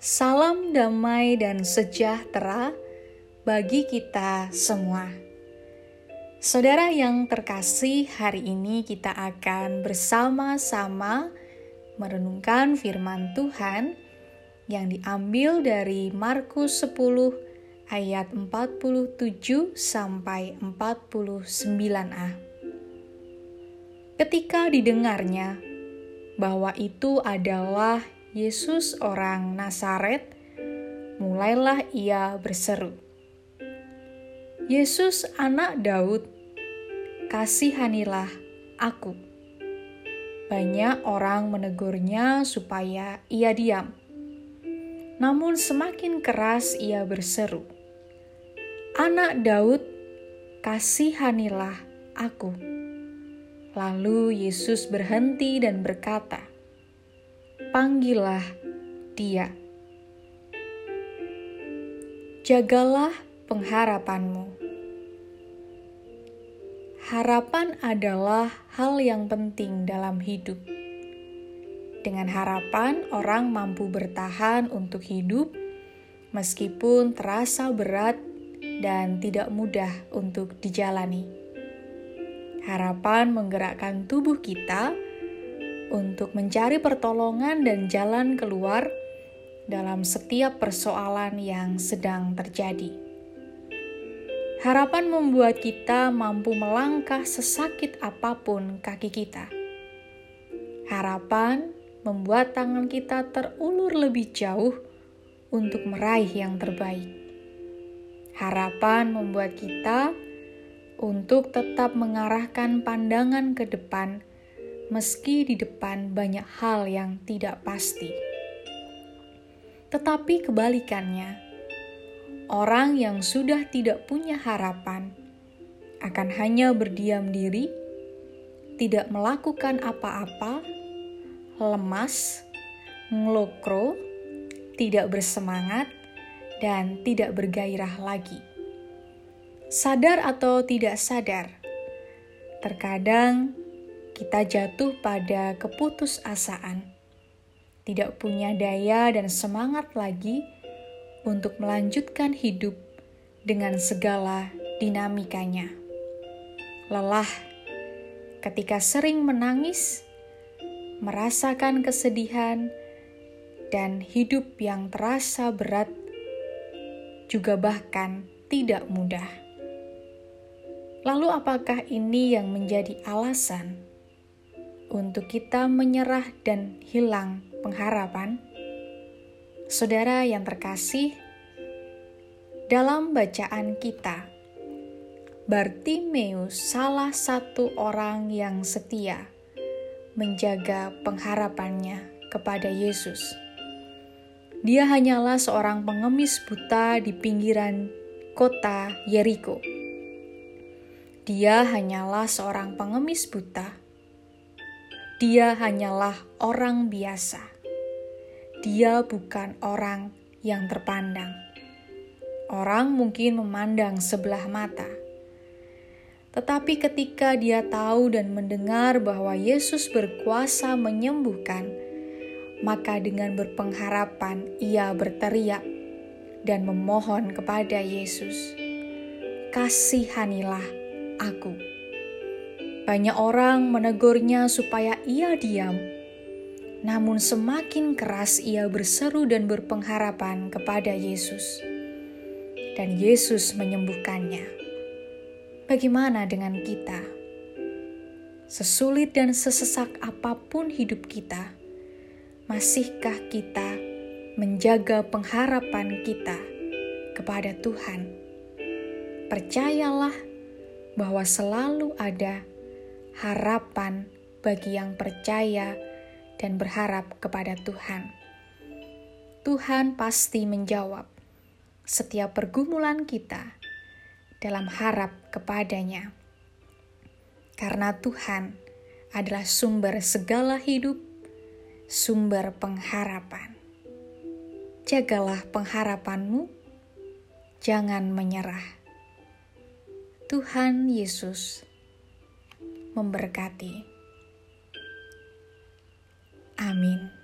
Salam damai dan sejahtera bagi kita semua. Saudara yang terkasih, hari ini kita akan bersama-sama merenungkan firman Tuhan yang diambil dari Markus 10 ayat 47 sampai 49a. Ketika didengarnya bahwa itu adalah Yesus orang Nazaret, mulailah ia berseru, "Yesus, Anak Daud, kasihanilah aku." Banyak orang menegurnya supaya ia diam, namun semakin keras ia berseru, "Anak Daud, kasihanilah aku." Lalu Yesus berhenti dan berkata, panggillah dia. Jagalah pengharapanmu. Harapan adalah hal yang penting dalam hidup. Dengan harapan, orang mampu bertahan untuk hidup meskipun terasa berat dan tidak mudah untuk dijalani. Harapan menggerakkan tubuh kita untuk mencari pertolongan dan jalan keluar dalam setiap persoalan yang sedang terjadi. Harapan membuat kita mampu melangkah sesakit apa pun kaki kita. Harapan membuat tangan kita terulur lebih jauh untuk meraih yang terbaik. Harapan membuat kita untuk tetap mengarahkan pandangan ke depan meski di depan banyak hal yang tidak pasti. Tetapi kebalikannya, orang yang sudah tidak punya harapan akan hanya berdiam diri, tidak melakukan apa-apa, lemas, ngelokro, tidak bersemangat, dan tidak bergairah lagi. Sadar atau tidak sadar, terkadang kita jatuh pada keputusasaan, tidak punya daya dan semangat lagi untuk melanjutkan hidup dengan segala dinamikanya. Lelah ketika sering menangis, merasakan kesedihan, dan hidup yang terasa berat, juga bahkan tidak mudah. Lalu, apakah ini yang menjadi alasan? Untuk kita menyerah dan hilang pengharapan? Saudara yang terkasih, dalam bacaan kita, Bartimeus salah satu orang yang setia menjaga pengharapannya kepada Yesus. Dia hanyalah seorang pengemis buta di pinggiran kota Yeriko. Dia hanyalah seorang pengemis buta dia hanyalah orang biasa. Dia bukan orang yang terpandang. Orang mungkin memandang sebelah mata, tetapi ketika dia tahu dan mendengar bahwa Yesus berkuasa menyembuhkan, maka dengan berpengharapan ia berteriak dan memohon kepada Yesus, "Kasihanilah aku." Banyak orang menegurnya supaya ia diam, namun semakin keras ia berseru dan berpengharapan kepada Yesus, dan Yesus menyembuhkannya. Bagaimana dengan kita? Sesulit dan sesesak apa pun hidup kita, masihkah kita menjaga pengharapan kita kepada Tuhan? Percayalah bahwa selalu ada harapan bagi yang percaya dan berharap kepada Tuhan. Tuhan pasti menjawab setiap pergumulan kita dalam harap kepadanya. Karena Tuhan adalah sumber segala hidup, sumber pengharapan. Jagalah pengharapanmu, jangan menyerah. Tuhan Yesus memberkati. Amin.